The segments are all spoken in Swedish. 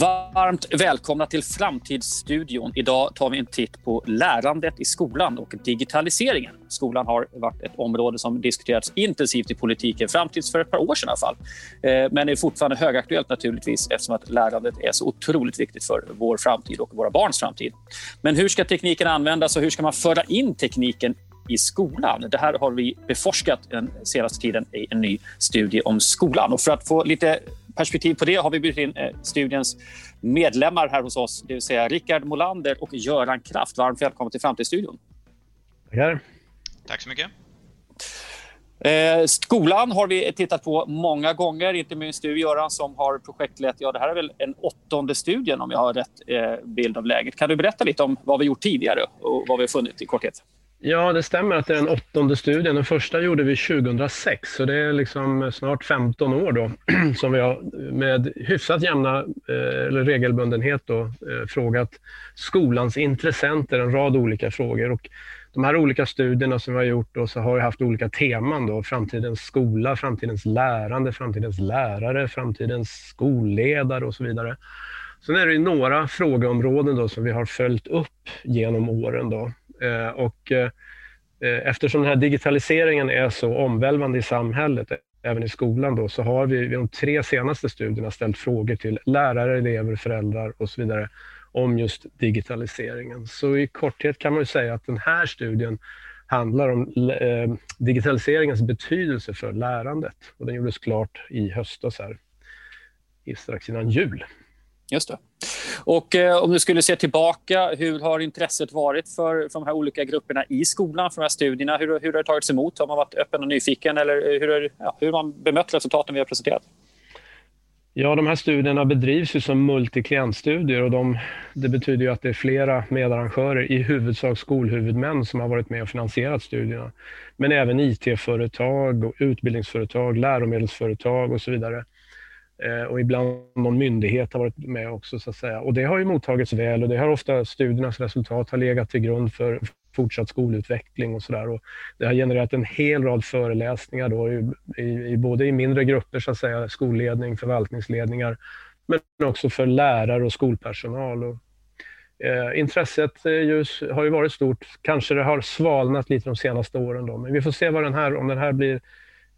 Varmt välkomna till Framtidsstudion. Idag tar vi en titt på lärandet i skolan och digitaliseringen. Skolan har varit ett område som diskuterats intensivt i politiken fram tills för ett par år sedan i alla fall. Eh, men men är fortfarande högaktuellt naturligtvis eftersom att lärandet är så otroligt viktigt för vår framtid och våra barns framtid. Men hur ska tekniken användas och hur ska man föra in tekniken i skolan. Det här har vi beforskat den senaste tiden i en ny studie om skolan. Och för att få lite perspektiv på det har vi bjudit in eh, studiens medlemmar här hos oss, det vill säga Rickard Molander och Göran Kraft. Varmt välkomna till Framtidsstudion. Tackar. Tack så mycket. Eh, skolan har vi tittat på många gånger, inte minst du Göran som har projektlett, ja det här är väl en åttonde studien om jag har rätt eh, bild av läget. Kan du berätta lite om vad vi gjort tidigare och vad vi har funnit i korthet? Ja, det stämmer att det är den åttonde studien. Den första gjorde vi 2006, så det är liksom snart 15 år då som vi har med hyfsat jämna eh, eller regelbundenhet då, eh, frågat skolans intressenter en rad olika frågor. Och de här olika studierna som vi har gjort då, så har vi haft olika teman. Då, framtidens skola, framtidens lärande, framtidens lärare, framtidens skolledare och så vidare. Sen är det några frågeområden då som vi har följt upp genom åren. Då. Eh, och eh, eftersom den här digitaliseringen är så omvälvande i samhället, även i skolan, då, så har vi vid de tre senaste studierna ställt frågor till lärare, elever, föräldrar och så vidare om just digitaliseringen. Så i korthet kan man säga att den här studien handlar om eh, digitaliseringens betydelse för lärandet. Och den gjordes klart i höstas, här, strax innan jul. Just det. Och eh, om du skulle se tillbaka, hur har intresset varit för, för de här olika grupperna i skolan, för de här studierna? Hur, hur har det tagits emot? Har man varit öppen och nyfiken eller eh, hur, har, ja, hur har man bemött resultaten vi har presenterat? Ja, de här studierna bedrivs ju som multiklientstudier och de, det betyder ju att det är flera medarrangörer, i huvudsak skolhuvudmän, som har varit med och finansierat studierna. Men även IT-företag, utbildningsföretag, läromedelsföretag och så vidare. Eh, och ibland någon myndighet har varit med också. så att säga. Och Det har ju mottagits väl och det har ofta studiernas resultat har legat till grund för fortsatt skolutveckling och sådär. Det har genererat en hel rad föreläsningar då, i, i, både i mindre grupper, så att säga, skolledning, förvaltningsledningar, men också för lärare och skolpersonal. Och, eh, intresset just, har ju varit stort. Kanske det har svalnat lite de senaste åren, då, men vi får se vad den här, om den här blir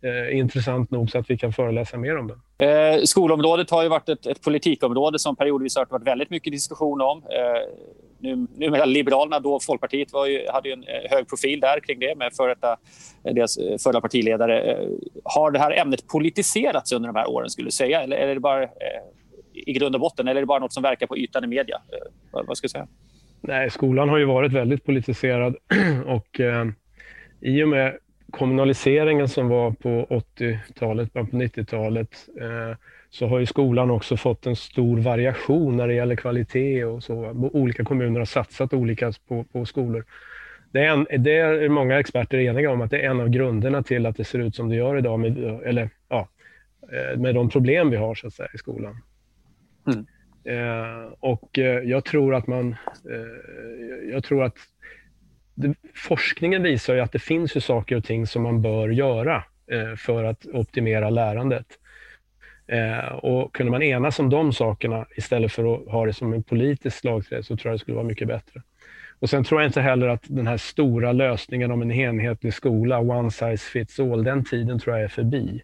eh, intressant nog så att vi kan föreläsa mer om den. Eh, skolområdet har ju varit ett, ett politikområde som periodvis har varit väldigt mycket diskussion om. Eh, nu, numera Liberalerna, då Folkpartiet var ju, hade ju en eh, hög profil där kring det med för detta, eh, deras eh, förra partiledare. Har det här ämnet politiserats under de här åren skulle du säga? Eller är det bara i grund och botten eller är det bara något som verkar på ytan i media? Vad, vad ska jag säga? Nej, skolan har ju varit väldigt politiserad och eh, i och med kommunaliseringen som var på 80-talet, början på 90-talet, eh, så har ju skolan också fått en stor variation när det gäller kvalitet och så. Olika kommuner har satsat olika på, på skolor. Det är, en, det är många experter eniga om att det är en av grunderna till att det ser ut som det gör idag, med, eller, ja, eh, med de problem vi har så att säga, i skolan. Mm. Eh, och eh, jag tror att man, eh, jag tror att forskningen visar ju att det finns ju saker och ting som man bör göra eh, för att optimera lärandet. Eh, och kunde man enas om de sakerna istället för att ha det som en politisk slagträ så tror jag det skulle vara mycket bättre. Och Sen tror jag inte heller att den här stora lösningen om en enhetlig skola, one size fits all, den tiden tror jag är förbi.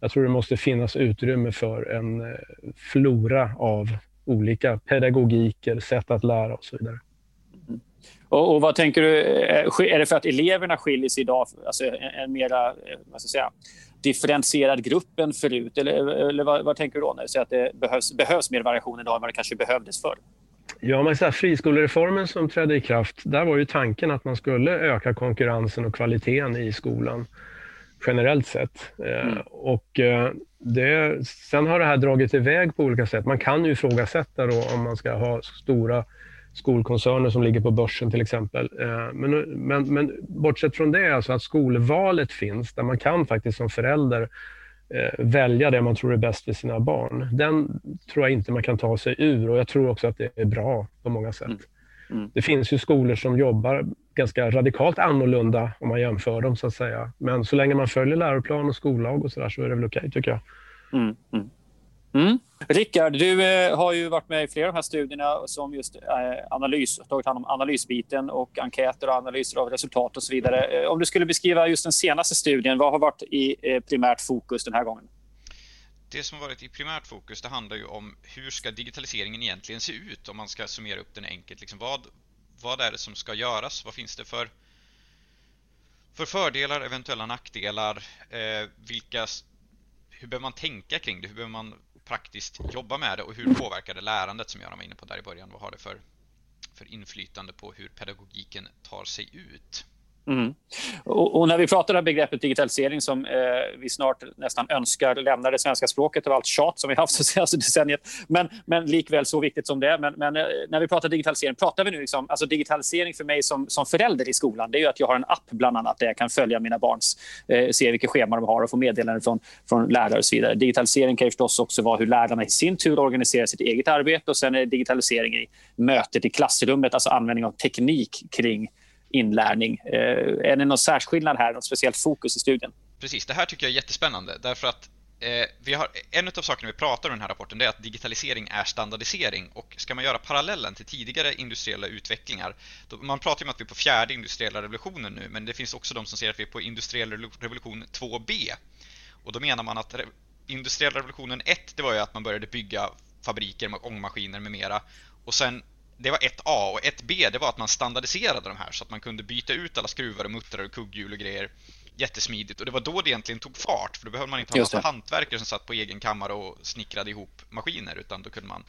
Jag tror det måste finnas utrymme för en eh, flora av olika pedagogiker, sätt att lära och så vidare. Och, och, vad tänker du, är det för att eleverna skiljer sig idag, alltså en, en mera vad ska jag säga, differentierad grupp än förut? Eller, eller vad, vad, tänker du då när du säger att det behövs, behövs mer variation idag än vad det kanske behövdes förr? Ja, så här, friskolereformen som trädde i kraft, där var ju tanken att man skulle öka konkurrensen och kvaliteten i skolan generellt sett. Eh, mm. Och eh, det, sen har det här dragit iväg på olika sätt. Man kan ju ifrågasätta då om man ska ha stora skolkoncerner som ligger på börsen till exempel. Eh, men, men, men bortsett från det, alltså att skolvalet finns, där man kan faktiskt som förälder eh, välja det man tror är bäst för sina barn. Den tror jag inte man kan ta sig ur och jag tror också att det är bra på många sätt. Mm. Mm. Det finns ju skolor som jobbar ganska radikalt annorlunda om man jämför dem så att säga. Men så länge man följer läroplan och skollag och så där så är det väl okej okay, tycker jag. Mm. Mm. Rickard, du eh, har ju varit med i flera av de här studierna som just eh, analys, tagit hand om analysbiten och enkäter och analyser av resultat och så vidare. Eh, om du skulle beskriva just den senaste studien, vad har varit i primärt fokus den här gången? Det som har varit i primärt fokus det handlar ju om hur ska digitaliseringen egentligen se ut om man ska summera upp den enkelt. Liksom vad, vad är det som ska göras? Vad finns det för, för fördelar, eventuella nackdelar? Eh, vilka, hur behöver man tänka kring det? Hur behöver man praktiskt jobba med det och hur påverkar det lärandet som Göran var inne på där i början? Vad har det för, för inflytande på hur pedagogiken tar sig ut? Mm. Och, och, när vi pratar om begreppet digitalisering som eh, vi snart nästan önskar lämna det svenska språket av allt tjat som vi haft det senaste decenniet. Men, men likväl så viktigt som det är. Men, men eh, när vi pratar digitalisering, pratar vi nu liksom, alltså digitalisering för mig som, som förälder i skolan, det är ju att jag har en app bland annat där jag kan följa mina barns, eh, se vilka scheman de har och få meddelanden från, från lärare och så vidare. Digitalisering kan ju förstås också vara hur lärarna i sin tur organiserar sitt eget arbete och sen är digitalisering i mötet i klassrummet, alltså användning av teknik kring inlärning. Eh, är det någon särskillnad här, något speciellt fokus i studien? Precis, det här tycker jag är jättespännande därför att eh, vi har, en av sakerna vi pratar om i den här rapporten är att digitalisering är standardisering och ska man göra parallellen till tidigare industriella utvecklingar då, man pratar ju om att vi är på fjärde industriella revolutionen nu men det finns också de som säger att vi är på industriell revolution 2B och då menar man att industriella revolutionen 1 det var ju att man började bygga fabriker med ångmaskiner med mera och sen det var ett A och ett B det var att man standardiserade de här så att man kunde byta ut alla skruvar och muttrar och kugghjul och grejer jättesmidigt och det var då det egentligen tog fart för då behövde man inte ha massa hantverkare som satt på egen kammare och snickrade ihop maskiner utan då kunde man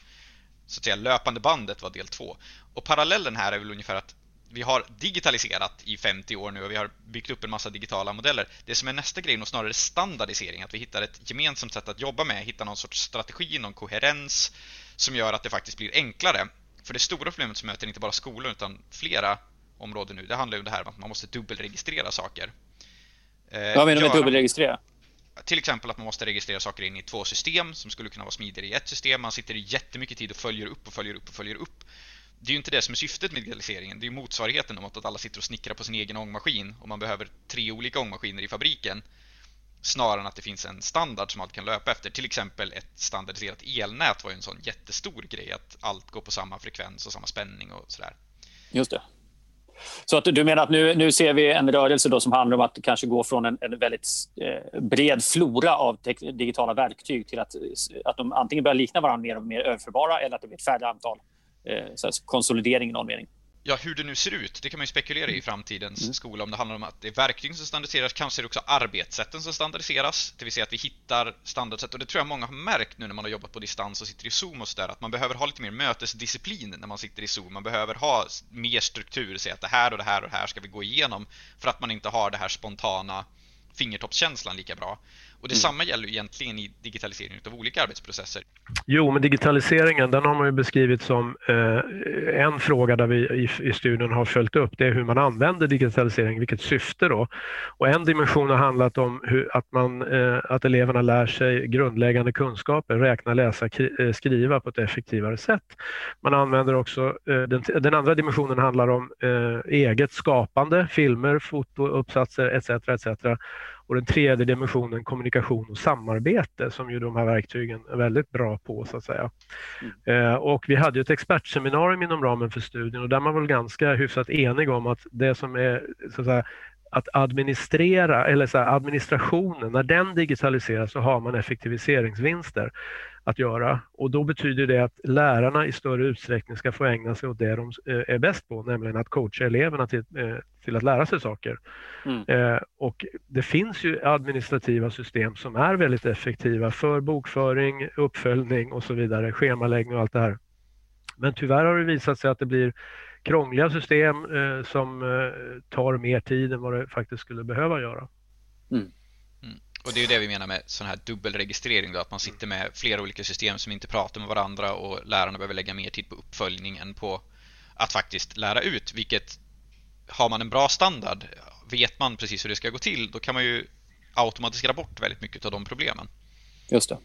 så att säga löpande bandet var del två. Och parallellen här är väl ungefär att vi har digitaliserat i 50 år nu och vi har byggt upp en massa digitala modeller. Det som är nästa grej är snarare standardisering, att vi hittar ett gemensamt sätt att jobba med, hittar någon sorts strategi, någon koherens som gör att det faktiskt blir enklare för det stora problemet som möter inte bara skolor utan flera områden nu, det handlar ju om det här med att man måste dubbelregistrera saker. Eh, Vad menar du med dubbelregistrera? Till exempel att man måste registrera saker in i två system som skulle kunna vara smidigare i ett system. Man sitter i jättemycket tid och följer upp och följer upp och följer upp. Det är ju inte det som är syftet med digitaliseringen. Det är motsvarigheten om att alla sitter och snickrar på sin egen ångmaskin och man behöver tre olika ångmaskiner i fabriken snarare än att det finns en standard som allt kan löpa efter. Till exempel ett standardiserat elnät var ju en sån jättestor grej att allt går på samma frekvens och samma spänning och sådär. Just det. Så att du menar att nu, nu ser vi en rörelse då som handlar om att kanske gå från en, en väldigt eh, bred flora av digitala verktyg till att, att de antingen börjar likna varandra mer och mer överförbara eller att det blir ett färre antal. Eh, så konsolidering i någon mening ja, hur det nu ser ut, det kan man ju spekulera i i framtidens mm. skola om det handlar om att det är verktygen som standardiseras, kanske är det också arbetssätten som standardiseras, det vill säga att vi hittar standardsätt och det tror jag många har märkt nu när man har jobbat på distans och sitter i Zoom och sådär, att man behöver ha lite mer mötesdisciplin när man sitter i Zoom, man behöver ha mer struktur, säga att det här och det här och det här ska vi gå igenom för att man inte har det här spontana fingertoppskänslan lika bra. Och detsamma mm. gäller egentligen i digitaliseringen av olika arbetsprocesser. Jo, men digitaliseringen den har man ju beskrivit som eh, en fråga där vi i, i, studien har följt upp. Det är hur man använder digitalisering, vilket syfte då. Och en dimension har handlat om hur, att, man, eh, att eleverna lär sig grundläggande kunskaper, räkna, läsa, eh, skriva på ett effektivare sätt. Man använder också, eh, den, den, andra dimensionen handlar om eh, eget skapande, filmer, foto, uppsatser etc. etc och den tredje dimensionen kommunikation och samarbete som ju de här verktygen är väldigt bra på så att säga. Mm. Eh, och vi hade ett expertseminarium inom ramen för studien och där man var ganska hyfsat enig om att det som är så att säga, att administrera, eller så här, administrationen, när den digitaliseras så har man effektiviseringsvinster att göra. Och då betyder det att lärarna i större utsträckning ska få ägna sig åt det de eh, är bäst på, nämligen att coacha eleverna till, eh, till att lära sig saker. Mm. Eh, och det finns ju administrativa system som är väldigt effektiva för bokföring, uppföljning och så vidare, schemaläggning och allt det här. Men tyvärr har det visat sig att det blir krångliga system som tar mer tid än vad det faktiskt skulle behöva göra. Mm. Och det är ju det vi menar med sån här dubbelregistrering då, att man sitter med flera olika system som inte pratar med varandra och lärarna behöver lägga mer tid på uppföljning än på att faktiskt lära ut, vilket har man en bra standard, vet man precis hur det ska gå till, då kan man ju automatisera bort väldigt mycket av de problemen. Just det.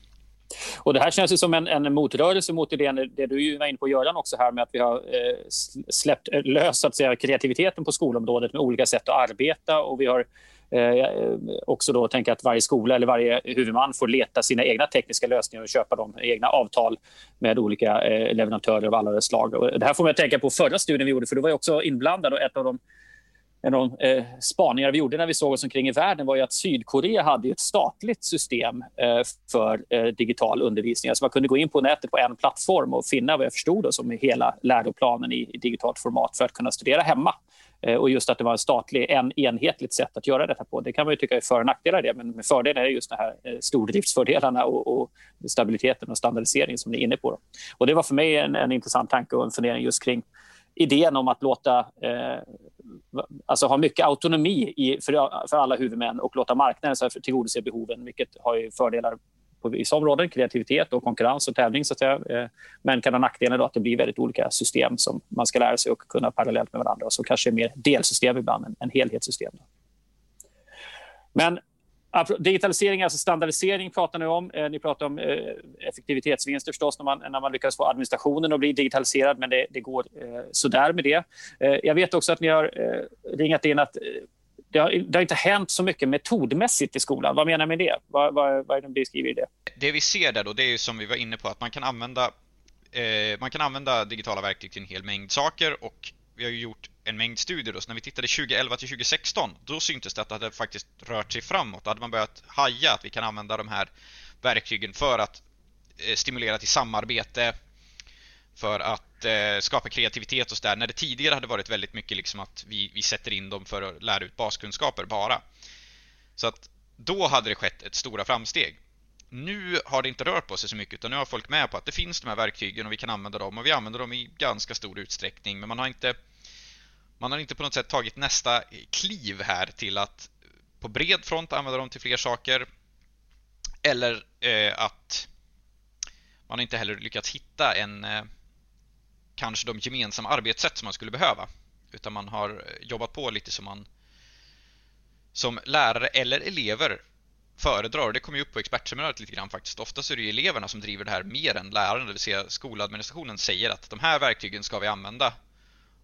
Och Det här känns ju som en, en motrörelse mot idén, det du var inne på Göran också här med att vi har eh, släppt eh, lös att säga, kreativiteten på skolområdet med olika sätt att arbeta och vi har Eh, eh, också då tänka att varje skola eller varje huvudman får leta sina egna tekniska lösningar och köpa de egna avtal med olika eh, leverantörer av alla slag. Och det här får mig att tänka på förra studien vi gjorde, för du var också inblandad och ett av de en av de eh, spaningar vi gjorde när vi såg oss omkring i världen var ju att Sydkorea hade ett statligt system eh, för eh, digital undervisning. Alltså man kunde gå in på nätet på en plattform och finna vad jag förstod då, som hela läroplanen i, i digitalt format för att kunna studera hemma. Eh, och just att det var en statlig, en enhetligt sätt att göra detta på. Det kan man ju tycka är för och nackdelar det, men fördelen är just de här eh, stordriftsfördelarna och, och stabiliteten och standardiseringen som ni är inne på. Då. Och det var för mig en, en intressant tanke och en fundering just kring idén om att låta eh, alltså ha mycket autonomi i, för, för alla huvudmän och låta marknaden så här, tillgodose behoven, vilket har ju fördelar på vissa områden, kreativitet och konkurrens och tävling. Så att säga. Eh, men kan ha nackdelen då att det blir väldigt olika system som man ska lära sig och kunna parallellt med varandra. Och så kanske mer delsystem ibland än, än helhetssystem. Men Digitalisering, alltså standardisering pratar ni om. Eh, ni pratar om eh, effektivitetsvinster förstås när man, när man lyckas få administrationen att bli digitaliserad, men det, det går eh, sådär med det. Jag vet också att ni har ringat in att det har, det har, inte hänt så mycket metodmässigt i skolan. Vad menar du med det? Vad, vad, vad är det du beskriver i det? Det vi ser där då, det är som vi var inne på, att man kan använda eh, man kan använda digitala verktyg till en hel mängd saker och vi har ju gjort en mängd studier då, så när vi tittade 2011 till 2016 då syntes det att det hade faktiskt rört sig framåt. Då hade man börjat haja att vi kan använda de här verktygen för att eh, stimulera till samarbete, för att eh, skapa kreativitet och sådär. När det tidigare hade varit väldigt mycket liksom att vi, vi sätter in dem för att lära ut baskunskaper bara. Så att då hade det skett ett stora framsteg. Nu har det inte rört på sig så mycket utan nu har folk med på att det finns de här verktygen och vi kan använda dem och vi använder dem i ganska stor utsträckning men man har inte man har inte på något sätt tagit nästa kliv här till att på bred front använda dem till fler saker eller eh, att man inte heller lyckats hitta en eh, kanske de gemensamma arbetssätt som man skulle behöva utan man har jobbat på lite som man som lärare eller elever föredrar. Det kommer ju upp på expertseminariet lite grann faktiskt. Oftast är det ju eleverna som driver det här mer än läraren, det vill säga skoladministrationen säger att de här verktygen ska vi använda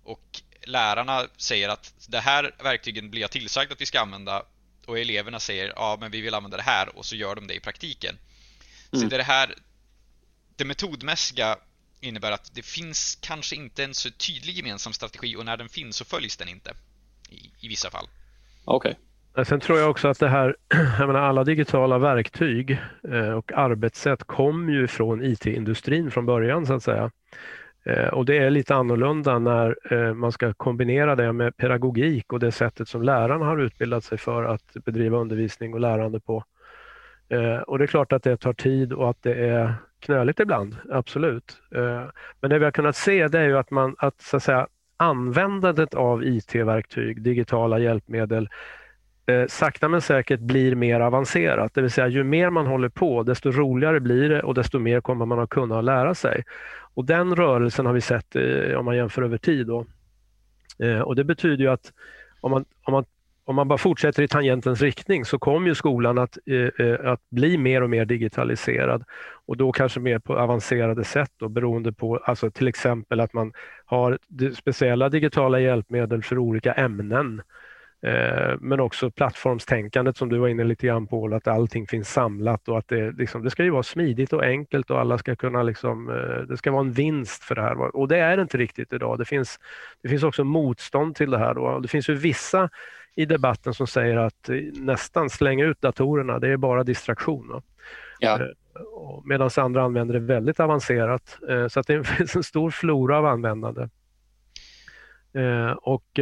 och lärarna säger att det här verktygen blir jag tillsagd att vi ska använda och eleverna säger ja men vi vill använda det här och så gör de det i praktiken. Mm. Så det, är det här det metodmässiga innebär att det finns kanske inte en så tydlig gemensam strategi och när den finns så följs den inte i, i vissa fall. Okej. Okay. Sen tror jag också att det här, jag menar, alla digitala verktyg eh, och arbetssätt kom ju från IT-industrin från början så att säga. Eh, och det är lite annorlunda när eh, man ska kombinera det med pedagogik och det sättet som lärarna har utbildat sig för att bedriva undervisning och lärande på. Och det är klart att det tar tid och att det är knöligt ibland, absolut. Eh, men det vi har kunnat se det är ju att, man, att, så att säga, användandet av IT-verktyg, digitala hjälpmedel, eh, sakta men säkert blir mer avancerat. Det vill säga ju mer man håller på desto roligare blir det och desto mer kommer man att kunna lära sig. Och Den rörelsen har vi sett eh, om man jämför över tid. Då. Och Det betyder ju att om man, om man om man bara fortsätter i tangentens riktning så kommer ju skolan att, eh, eh, att bli mer och mer digitaliserad och då kanske mer på avancerade sätt då, beroende på alltså till exempel att man har speciella digitala hjälpmedel för olika ämnen Eh, men också plattformstänkandet som du var inne lite grann på, att allting finns samlat och att det, liksom, det ska ju vara smidigt och enkelt och alla ska kunna, liksom, eh, det ska vara en vinst för det här. Och det är det inte riktigt idag. Det finns, det finns också motstånd till det här. Då. Det finns ju vissa i debatten som säger att eh, nästan slänga ut datorerna, det är bara distraktion. Ja. Medan andra använder det väldigt avancerat. Så att det finns en stor flora av användande. Och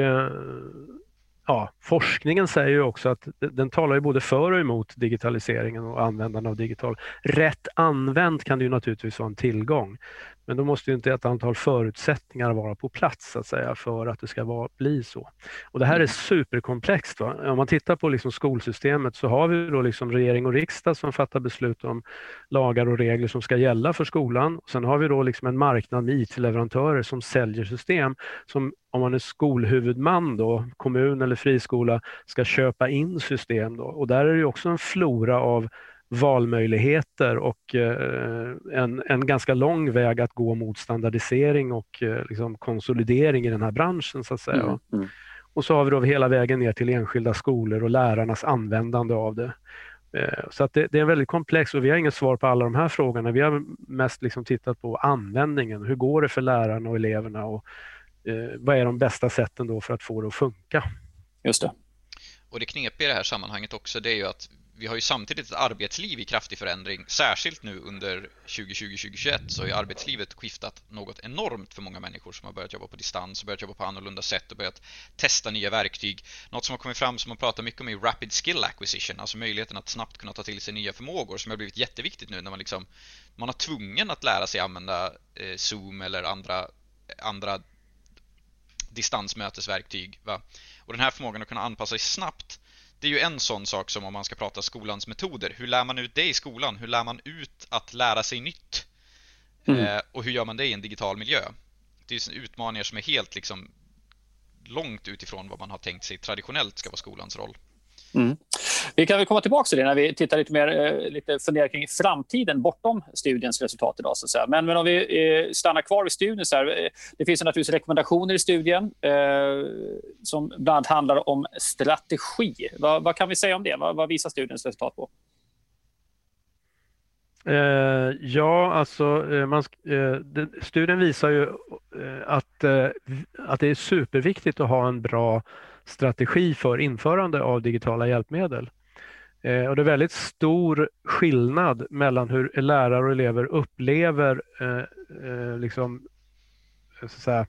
ja, forskningen säger ju också att den talar ju både för och emot digitaliseringen och användandet av digital. Rätt använt kan det ju naturligtvis vara en tillgång. Men då måste ju inte ett antal förutsättningar vara på plats så att säga, för att det ska vara, bli så. Och Det här är mm. superkomplext. Va? Om man tittar på liksom skolsystemet så har vi då liksom regering och riksdag som fattar beslut om lagar och regler som ska gälla för skolan. Sen har vi då liksom en marknad med IT-leverantörer som säljer system som om man är skolhuvudman, då, kommun eller friskola, ska köpa in system. Då. Och där är det också en flora av valmöjligheter och eh, en, en ganska lång väg att gå mot standardisering och eh, liksom konsolidering i den här branschen. så att säga. Mm, mm. Och så har vi då hela vägen ner till enskilda skolor och lärarnas användande av det. Eh, så att det, det, är väldigt komplext och vi har inget svar på alla de här frågorna. Vi har mest liksom tittat på användningen. Hur går det för lärarna och eleverna och vad är de bästa sätten då för att få det att funka? Just det. Och det knepiga i det här sammanhanget också det är ju att vi har ju samtidigt ett arbetsliv i kraftig förändring. Särskilt nu under 2020-2021 så har ju arbetslivet skiftat något enormt för många människor som har börjat jobba på distans, börjat jobba på annorlunda sätt och börjat testa nya verktyg. Något som har kommit fram som man pratar mycket om är Rapid Skill Acquisition, alltså möjligheten att snabbt kunna ta till sig nya förmågor som har blivit jätteviktigt nu när man liksom man har tvungen att lära sig använda eh, Zoom eller andra, andra distansmötesverktyg. Va? Och den här förmågan att kunna anpassa sig snabbt det är ju en sån sak som om man ska prata skolans metoder. Hur lär man ut det i skolan? Hur lär man ut att lära sig nytt? Mm. Eh, och hur gör man det i en digital miljö? Det är utmaningar som är helt liksom långt utifrån vad man har tänkt sig traditionellt ska vara skolans roll. Mm. Vi kan väl komma tillbaka till det när vi tittar lite mer eh, lite funderar kring framtiden bortom studiens resultat idag. Så att säga. Men, men om vi eh, stannar kvar vid studien. Så här, eh, det finns naturligtvis rekommendationer i studien eh, som bland annat handlar om strategi. Vad, vad kan vi säga om det? Vad, vad visar studiens resultat på? Eh, ja, alltså man, eh, studien visar ju att, att det är superviktigt att ha en bra strategi för införande av digitala hjälpmedel. Eh, och det är väldigt stor skillnad mellan hur lärare och elever upplever eh, eh, liksom, eh, så säga,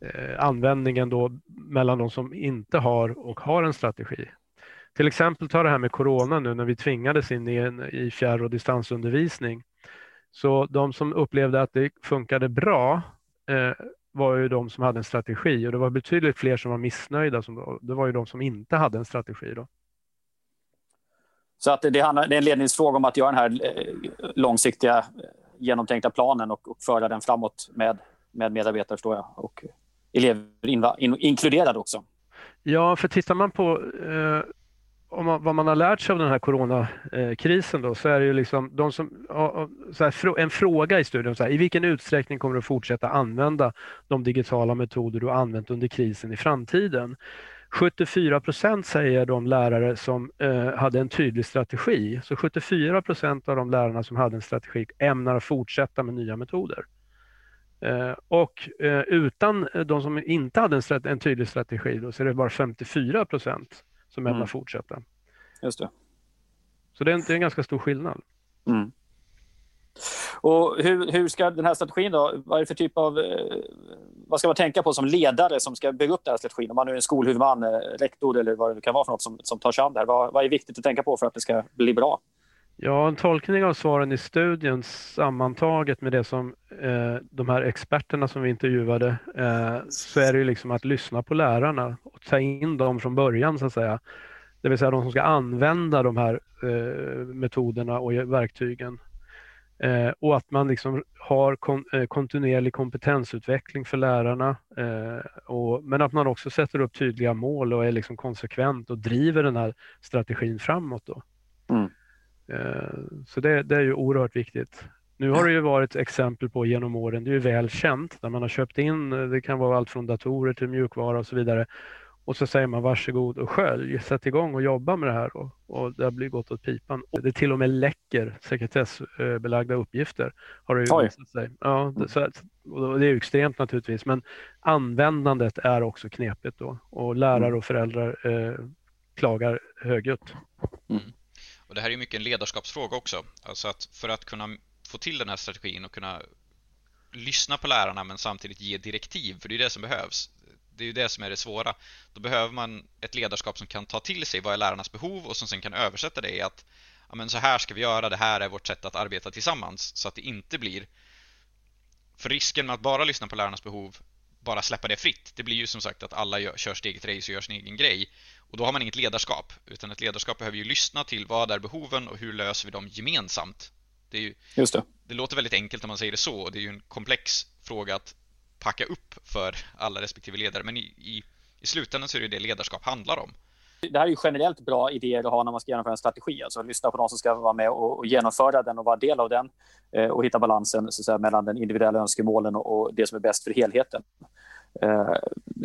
eh, användningen då mellan de som inte har och har en strategi. Till exempel ta det här med corona nu när vi tvingades in i, en, i fjärr och distansundervisning. Så de som upplevde att det funkade bra eh, var ju de som hade en strategi och det var betydligt fler som var missnöjda. Som, det var ju de som inte hade en strategi. Då. Så att det, handlar, det är en ledningsfråga om att göra den här eh, långsiktiga genomtänkta planen och, och föra den framåt med, med medarbetare, förstår jag. Och elever in, in, inkluderade också. Ja, för tittar man på eh, om man, vad man har lärt sig av den här coronakrisen då, så är det ju liksom de som, här, en fråga i studien, så här, i vilken utsträckning kommer du att fortsätta använda de digitala metoder du har använt under krisen i framtiden? 74 procent säger de lärare som eh, hade en tydlig strategi. Så 74 procent av de lärarna som hade en strategi ämnar fortsätta med nya metoder. Eh, och eh, utan de som inte hade en, en tydlig strategi då, så är det bara 54 procent som ämnar mm. fortsätta. Just det. Så det är, en, det är en ganska stor skillnad. Mm. Och hur, hur ska den här strategin då, vad är det för typ av, eh, vad ska man tänka på som ledare som ska bygga upp den här strategin? Om man nu är en skolhuvudman, eh, rektor eller vad det kan vara för något som, som tar sig an det här. Vad, vad är viktigt att tänka på för att det ska bli bra? Ja, en tolkning av svaren i studien sammantaget med det som eh, de här experterna som vi intervjuade, eh, så är det ju liksom att lyssna på lärarna och ta in dem från början så att säga. Det vill säga de som ska använda de här eh, metoderna och verktygen. Eh, och att man liksom har kon eh, kontinuerlig kompetensutveckling för lärarna. Eh, och, men att man också sätter upp tydliga mål och är liksom konsekvent och driver den här strategin framåt. Då. Mm. Eh, så det, det, är ju oerhört viktigt. Nu har det ju varit exempel på genom åren, det är ju väl känt, där man har köpt in, eh, det kan vara allt från datorer till mjukvara och så vidare. Och så säger man varsågod och skölj, sätt igång och jobba med det här och, och det har blivit gått åt pipan. Och det till och med läcker sekretessbelagda uppgifter. Har det ju visat sig. Ja, det, så, det är ju extremt naturligtvis, men användandet är också knepigt då och lärare mm. och föräldrar eh, klagar högljutt. Mm. Och det här är mycket en ledarskapsfråga också. Alltså att för att kunna få till den här strategin och kunna lyssna på lärarna men samtidigt ge direktiv, för det är det som behövs. Det är ju det som är det svåra. Då behöver man ett ledarskap som kan ta till sig vad är lärarnas behov och som sen kan översätta det i att ja, men så här ska vi göra, det här är vårt sätt att arbeta tillsammans så att det inte blir för risken med att bara lyssna på lärarnas behov bara släppa det fritt. Det blir ju som sagt att alla gör, kör sitt eget race och gör sin egen grej. Och då har man inget ledarskap, utan ett ledarskap behöver ju lyssna till vad är behoven och hur löser vi dem gemensamt. Det, ju, det. det låter väldigt enkelt när man säger det så, och det är ju en komplex fråga att packa upp för alla respektive ledare, men i, i, i slutändan så är det det ledarskap handlar om. Det här är ju generellt bra idéer att ha när man ska genomföra en strategi. Alltså lyssna på de som ska vara med och, och genomföra den och vara del av den eh, och hitta balansen så säga, mellan den individuella önskemålen och, och, det som är bäst för helheten. Eh,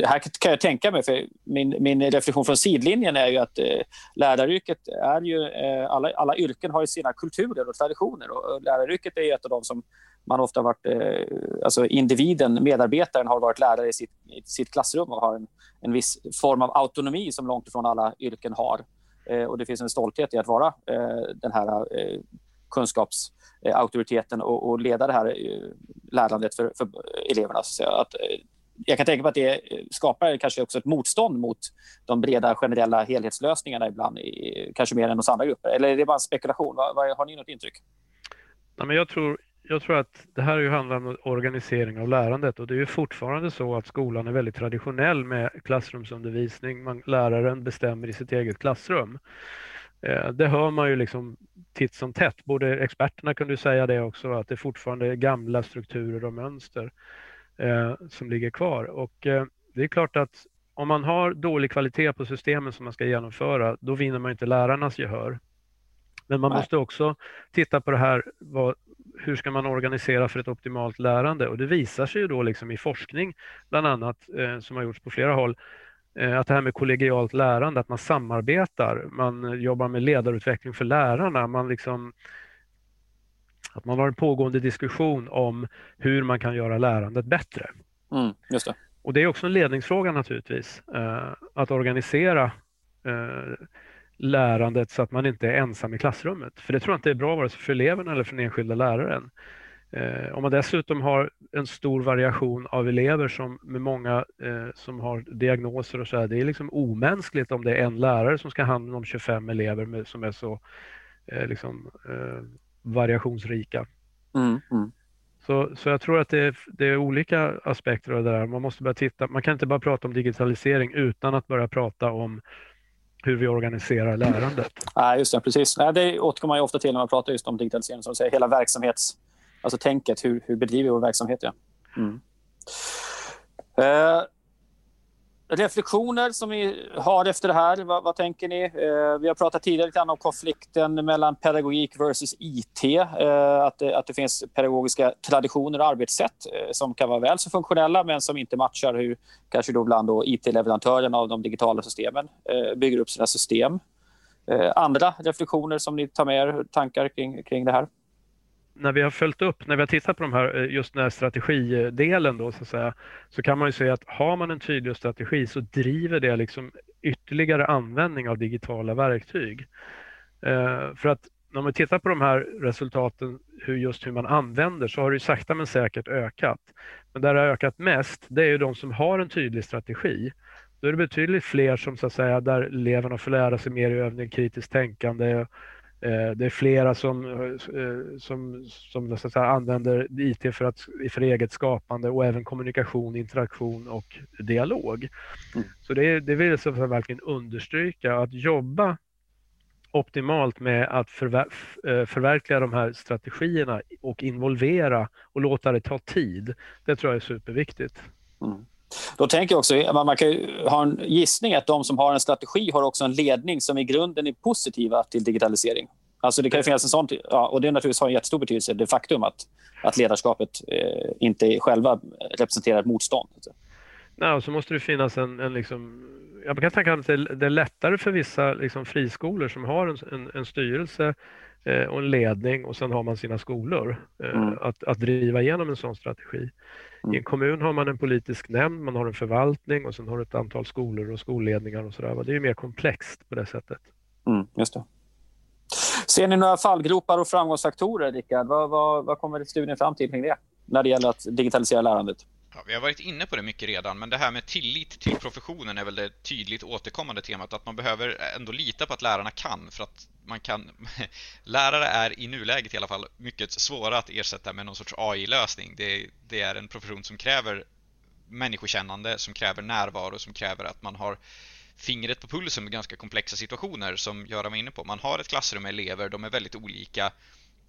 här kan jag tänka mig, för min, min reflektion från sidlinjen är ju att eh, läraryrket är ju... Eh, alla, alla yrken har ju sina kulturer och traditioner och läraryrket är ett av de som man ofta varit... Eh, alltså individen, medarbetaren, har varit lärare i sitt, i sitt klassrum och har en, en viss form av autonomi som långt ifrån alla yrken har. Eh, och Det finns en stolthet i att vara eh, den här kunskapsauktoriteten och, och leda det här lärandet för, för eleverna. Så att, jag kan tänka mig att det skapar kanske också ett motstånd mot de breda generella helhetslösningarna ibland, kanske mer än hos andra grupper. Eller är det bara en spekulation? Har ni något intryck? Nej, men jag, tror, jag tror att det här ju handlar om organisering av lärandet och det är ju fortfarande så att skolan är väldigt traditionell med klassrumsundervisning. Man, läraren bestämmer i sitt eget klassrum. Eh, det hör man ju liksom titt som tätt. Både experterna kunde säga det också, att det fortfarande är gamla strukturer och mönster eh, som ligger kvar. Och eh, det är klart att om man har dålig kvalitet på systemen som man ska genomföra, då vinner man inte lärarnas gehör. Men man Nej. måste också titta på det här, vad, hur ska man organisera för ett optimalt lärande? Och det visar sig ju då liksom i forskning, bland annat, eh, som har gjorts på flera håll, eh, att det här med kollegialt lärande, att man samarbetar, man jobbar med ledarutveckling för lärarna, man liksom att man har en pågående diskussion om hur man kan göra lärandet bättre. Mm, just det. Och det är också en ledningsfråga naturligtvis, eh, att organisera eh, lärandet så att man inte är ensam i klassrummet. För det tror jag inte är bra vare sig för eleverna eller för den enskilda läraren. Eh, om man dessutom har en stor variation av elever som, med många eh, som har diagnoser och så här, det är liksom omänskligt om det är en lärare som ska hand om 25 elever med, som är så eh, liksom, eh, variationsrika. Mm, mm. Så, så jag tror att det är, det är, olika aspekter av det där. Man måste börja titta, man kan inte bara prata om digitalisering utan att börja prata om hur vi organiserar lärandet. Nej, just det, precis. Det återkommer man ofta till när man pratar just om digitalisering, som säger, hela verksamhets... Alltså tänket, hur, hur bedriver vi vår verksamhet? Ja. Mm. Eh, reflektioner som ni har efter det här? Vad, vad tänker ni? Eh, vi har pratat tidigare lite om konflikten mellan pedagogik versus IT. Eh, att, det, att det finns pedagogiska traditioner och arbetssätt eh, som kan vara väl så funktionella men som inte matchar hur kanske då bland IT-leverantörerna av de digitala systemen eh, bygger upp sina system. Eh, andra reflektioner som ni tar med er, tankar kring, kring det här? När vi har följt upp, när vi har tittat på de här, eh, just den här strategidelen då så att säga, så kan man ju säga att har man en tydlig strategi så driver det liksom ytterligare användning av digitala verktyg. Eh, för att när man tittar på de här resultaten, hur just hur man använder, så har det sakta men säkert ökat. Men där det har ökat mest, det är ju de som har en tydlig strategi. Då är det betydligt fler som så att säga, där eleverna får lära sig mer i övning, kritiskt tänkande, det är flera som, eh, som, som så använder IT för, att, för eget skapande och även kommunikation, interaktion och dialog. Mm. Så det, det vill jag verkligen understryka att jobba optimalt med att förver eh, förverkliga de här strategierna och involvera och låta det ta tid. Det tror jag är superviktigt. Mm. Då tänker jag också, man kan ha en gissning att de som har en strategi har också en ledning som i grunden är positiva till digitalisering. Alltså det kan finnas en sån, ja, och det naturligtvis har en jättestor betydelse, det faktum att, att ledarskapet eh, inte själva representerar ett motstånd. Nej, och så måste det finnas en, en liksom, jag kan tänka mig att det är lättare för vissa liksom, friskolor som har en, en, en styrelse och en ledning och sen har man sina skolor eh, mm. att, att driva igenom en sån strategi. Mm. I en kommun har man en politisk nämnd, man har en förvaltning och sen har du ett antal skolor och skolledningar och sådär. Det är mer komplext på det sättet. Mm, just det. Ser ni några fallgropar och framgångsfaktorer, Rickard? Vad, vad, vad kommer studien fram till kring det när det gäller att digitalisera lärandet? Ja, vi har varit inne på det mycket redan, men det här med tillit till professionen är väl det tydligt återkommande temat, att man behöver ändå lita på att lärarna kan, för att man kan... lärare är i nuläget i alla fall mycket svåra att ersätta med någon sorts AI-lösning. Det, det är en profession som kräver människokännande, som kräver närvaro, som kräver att man har fingret på pulsen med ganska komplexa situationer som Göran var inne på. Man har ett klassrum med elever, de är väldigt olika.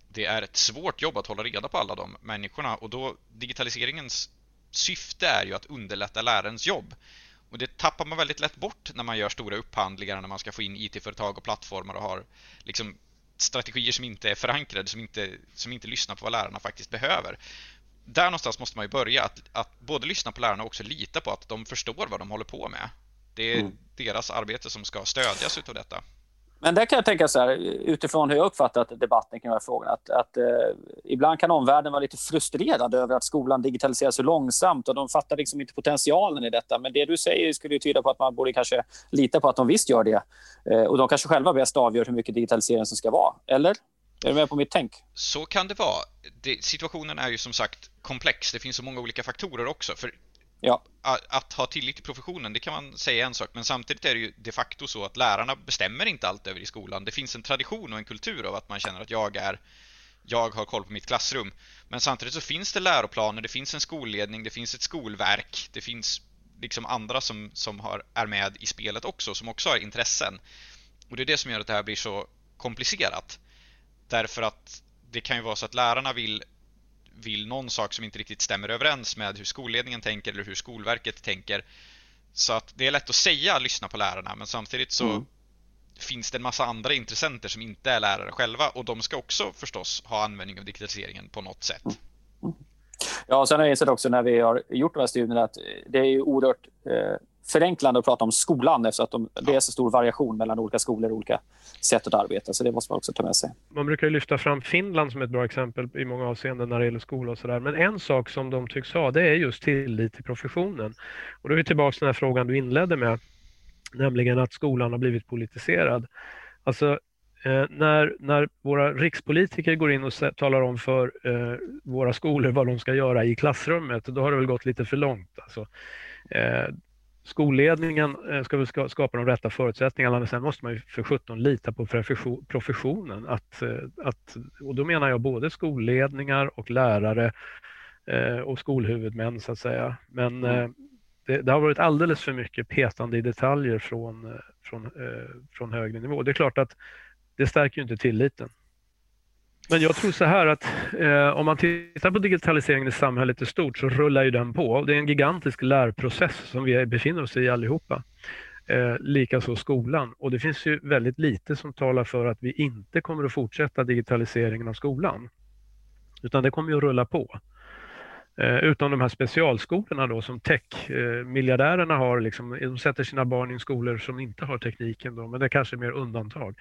Det är ett svårt jobb att hålla reda på alla de människorna och då digitaliseringens syfte är ju att underlätta lärarens jobb. Och det tappar man väldigt lätt bort när man gör stora upphandlingar, när man ska få in IT-företag och plattformar och har liksom strategier som inte är förankrade, som inte, som inte lyssnar på vad lärarna faktiskt behöver. där någonstans måste man ju börja, att, att både lyssna på lärarna och också lita på att de förstår vad de håller på med. Det är mm. deras arbete som ska stödjas utav detta. Men där kan jag tänka så här, utifrån hur jag uppfattat debatten kring de här frågorna, att, att eh, ibland kan omvärlden vara lite frustrerad över att skolan digitaliseras så långsamt och de fattar liksom inte potentialen i detta. Men det du säger skulle ju tyda på att man borde kanske lita på att de visst gör det. Eh, och de kanske själva bäst avgör hur mycket digitalisering som ska vara. Eller? Är du med på mitt tänk? Så kan det vara. Det, situationen är ju som sagt komplex. Det finns så många olika faktorer också. För Ja. Att, ha tillit till professionen, det kan man säga en sak, men samtidigt är det ju de facto så att lärarna bestämmer inte allt över i skolan. Det finns en tradition och en kultur av att man känner att jag är jag har koll på mitt klassrum. Men samtidigt så finns det läroplaner, det finns en skolledning, det finns ett skolverk, det finns liksom andra som, som har, är med i spelet också, som också har intressen. Och det är det som gör att det här blir så komplicerat. Därför att det kan ju vara så att lärarna vill vill någon sak som inte riktigt stämmer överens med hur skolledningen tänker eller hur Skolverket tänker. Så att det är lätt att säga lyssna på lärarna men samtidigt så mm. finns det en massa andra intressenter som inte är lärare själva och de ska också förstås ha användning av digitaliseringen på något sätt. Mm. Ja, sen har jag insett också när vi har gjort de här studierna att det är ju oerhört eh, förenklande att prata om skolan eftersom att de, det är så stor variation mellan olika skolor och olika sätt att arbeta. Så det måste man också ta med sig. Man brukar lyfta fram Finland som ett bra exempel i många avseenden när det gäller skola och sådär. Men en sak som de tycks ha det är just tillit till professionen. Och då är vi tillbaka till den här frågan du inledde med, nämligen att skolan har blivit politiserad. Alltså Eh, när, när våra rikspolitiker går in och talar om för eh, våra skolor vad de ska göra i klassrummet, då har det väl gått lite för långt. Alltså, eh, skolledningen eh, ska väl skapa de rätta förutsättningarna, men sen måste man ju för 17 lita på professionen. Att, eh, att, och då menar jag både skolledningar och lärare eh, och skolhuvudmän så att säga. Men mm. det, det, har varit alldeles för mycket petande i detaljer från, från, från högre nivå. Det är klart att det stärker ju inte tilliten. Men jag tror så här att eh, om man tittar på digitaliseringen i samhället i stort så rullar ju den på. Det är en gigantisk lärprocess som vi befinner oss i allihopa. Eh, Likaså skolan. Och det finns ju väldigt lite som talar för att vi inte kommer att fortsätta digitaliseringen av skolan. Utan det kommer ju att rulla på. Eh, utom de här specialskolorna då som tech-miljardärerna eh, har, liksom, de sätter sina barn i skolor som inte har tekniken då, men det är kanske är mer undantag.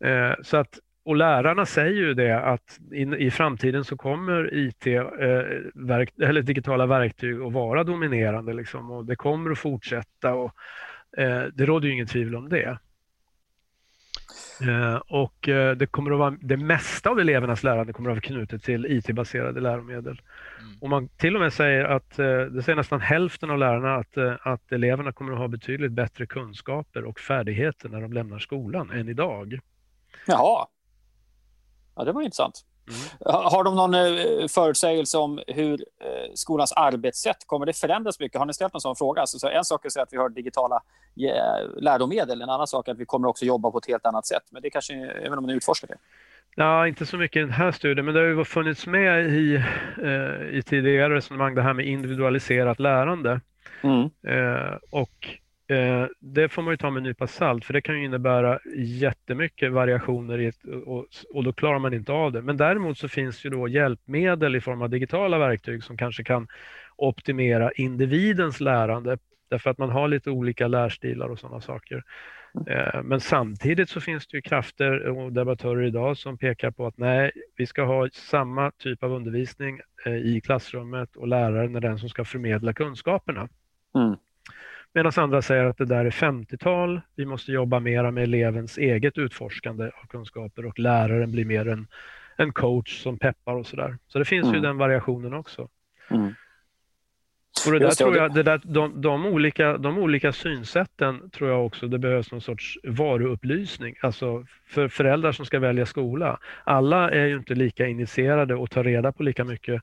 Eh, så att och lärarna säger ju det att i, i framtiden så kommer IT, eh, verk, eller digitala verktyg att vara dominerande liksom, och det kommer att fortsätta och eh, det råder ju ingen tvivel om det. Eh, och eh, det kommer att vara, det mesta av elevernas lärande kommer att vara knutet till IT-baserade läromedel. Mm. Och man till och med säger att, eh, det säger nästan hälften av lärarna att, att eleverna kommer att ha betydligt bättre kunskaper och färdigheter när de lämnar skolan än idag. Jaha, Ja, det var intressant. Mm. Har de någon eh, förutsägelse om hur eh, skolans arbetssätt kommer det förändras mycket? Har ni ställt någon sån fråga? Alltså, en sak är att att vi har digitala läromedel, en annan sak är att vi kommer också jobba på ett helt annat sätt. Men det kanske, även om ni utforskar det. Ja, inte så mycket i den här studien, men det har ju funnits med i, eh, i tidigare resonemang det här med individualiserat lärande. Mm. Eh, och Eh, Eh, det får man ju ta med en nypa salt för det kan ju innebära jättemycket variationer i ett, och, och, då klarar man inte av det. Men däremot så finns ju då hjälpmedel i form av digitala verktyg som kanske kan optimera individens lärande därför att man har lite olika lärstilar och sådana saker. Eh, men samtidigt så finns det ju krafter och debattörer idag som pekar på att nej, vi ska ha samma typ av undervisning eh, i klassrummet och läraren är den som ska förmedla kunskaperna. Mm. Medan andra säger att det där är 50-tal, vi måste jobba mera med elevens eget utforskande av kunskaper och läraren blir mer en, en coach som peppar och sådär. Så det finns mm. ju den variationen också. Mm. Och det där tror jag, det där, de, de, olika, de olika synsätten tror jag också det behövs någon sorts varuupplysning, alltså för föräldrar som ska välja skola. Alla är ju inte lika initierade och tar reda på lika mycket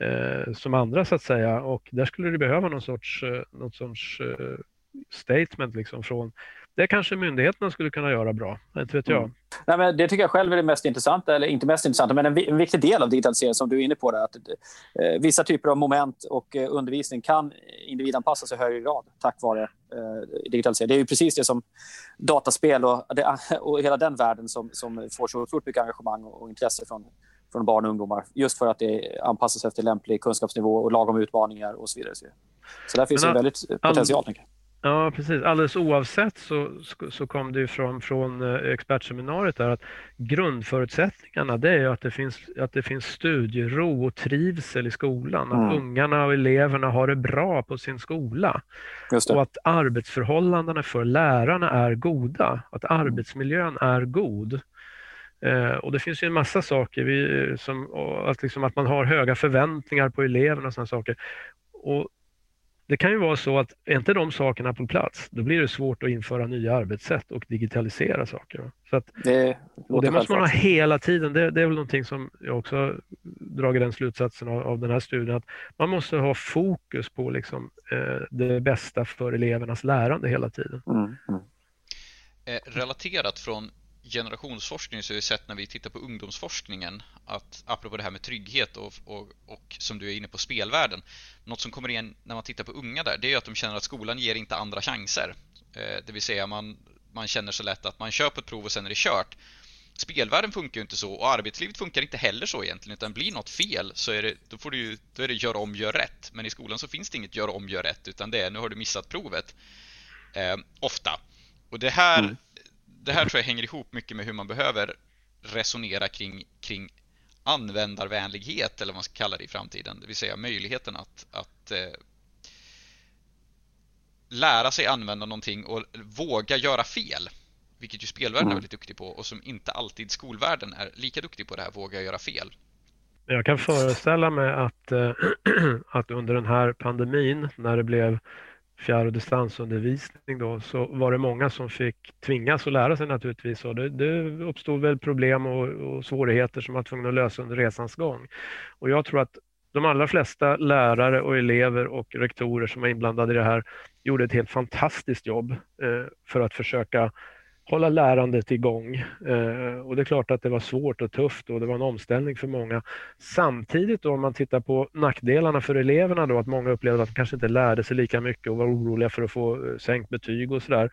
eh, som andra så att säga och där skulle det behöva någon sorts, eh, någon sorts eh, statement liksom från det kanske myndigheterna skulle kunna göra bra, inte vet jag. Mm. Nej, men det tycker jag själv är det mest intressanta, eller inte mest intressanta, men en, en viktig del av digitalisering som du är inne på. Det, att, eh, vissa typer av moment och eh, undervisning kan individanpassas i högre grad tack vare eh, digitalisering. Det är ju precis det som dataspel och, det, och hela den världen som, som får så otroligt mycket engagemang och, och intresse från från barn och ungdomar. Just för att det anpassas efter lämplig kunskapsnivå och lagom utmaningar och så vidare. Så där finns Men, en väldigt potential. All... Ja, precis. Alldeles oavsett så, så kom det från, från eh, expertseminariet där att grundförutsättningarna det är att det, finns, att det finns studiero och trivsel i skolan. Mm. Att ungarna och eleverna har det bra på sin skola. Och att arbetsförhållandena för lärarna är goda. Att arbetsmiljön är god. Eh, och det finns ju en massa saker, vi, som, att, liksom, att man har höga förväntningar på eleverna och sådana saker. Och det kan ju vara så att är inte de sakerna på plats, då blir det svårt att införa nya arbetssätt och digitalisera saker. Så att, det, och det måste man ha hela tiden. Det, det, är väl någonting som jag också dragit den slutsatsen av, av den här studien, att man måste ha fokus på liksom, eh, det bästa för elevernas lärande hela tiden. Mm, mm. Eh, relaterat från generationsforskning så har vi sett när vi tittar på ungdomsforskningen att apropå det här med trygghet och, och, och, som du är inne på spelvärlden något som kommer igen när man tittar på unga där det är att de känner att skolan ger inte andra chanser. Eh, det vill säga man, man känner så lätt att man kör på ett prov och sen är det kört. Spelvärlden funkar ju inte så och arbetslivet funkar inte heller så egentligen utan blir något fel så är det, då, får du då är det gör om, gör rätt. Men i skolan så finns det inget gör om, gör rätt utan det är nu har du missat provet. Eh, ofta. Och det här mm det här tror jag hänger ihop mycket med hur man behöver resonera kring, kring användarvänlighet eller vad man ska kalla det i framtiden. Det vill säga möjligheten att, att eh, lära sig använda någonting och våga göra fel. Vilket ju spelvärlden är väldigt duktig på och som inte alltid skolvärlden är lika duktig på det här, våga göra fel. Jag kan föreställa mig att, äh, att under den här pandemin när det blev fjärr och distansundervisning då, så var det många som fick tvingas att lära sig naturligtvis. Och det, det uppstod väl problem och, och svårigheter som man var tvungen att lösa under resans gång. Och jag tror att de allra flesta lärare och elever och rektorer som var inblandade i det här gjorde ett helt fantastiskt jobb eh, för att försöka hålla lärandet igång. Eh, och det är klart att det var svårt och tufft och det var en omställning för många. Samtidigt då om man tittar på nackdelarna för eleverna då, att många upplevde att de kanske inte lärde sig lika mycket och var oroliga för att få eh, sänkt betyg och sådär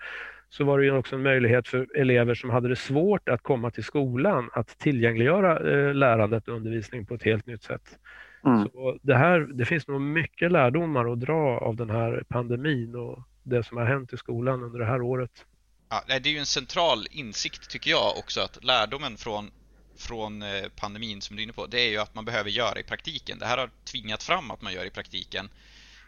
så var det ju också en möjlighet för elever som hade det svårt att komma till skolan att tillgängliggöra eh, lärandet och undervisning på ett helt nytt sätt. Mm. Så det, här, det finns nog mycket lärdomar att dra av den här pandemin och det som har hänt i skolan under det här året. Ja, det är ju en central insikt tycker jag också att lärdomen från, från eh, pandemin som du är inne på, det är ju att man behöver göra i praktiken. Det här har tvingat fram att man gör i praktiken.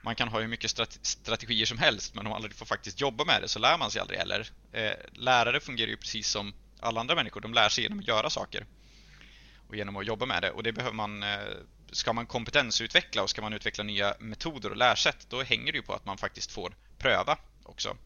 Man kan ha hur mycket strategier som helst men om man aldrig får faktiskt jobba med det så lär man sig aldrig heller. Eh, lärare fungerar ju precis som alla andra människor, de lär sig genom att göra saker och genom att jobba med det och det behöver man eh, Ska man kompetensutveckla och ska man utveckla nya metoder och lärsätt då hänger det ju på att man faktiskt får pröva också.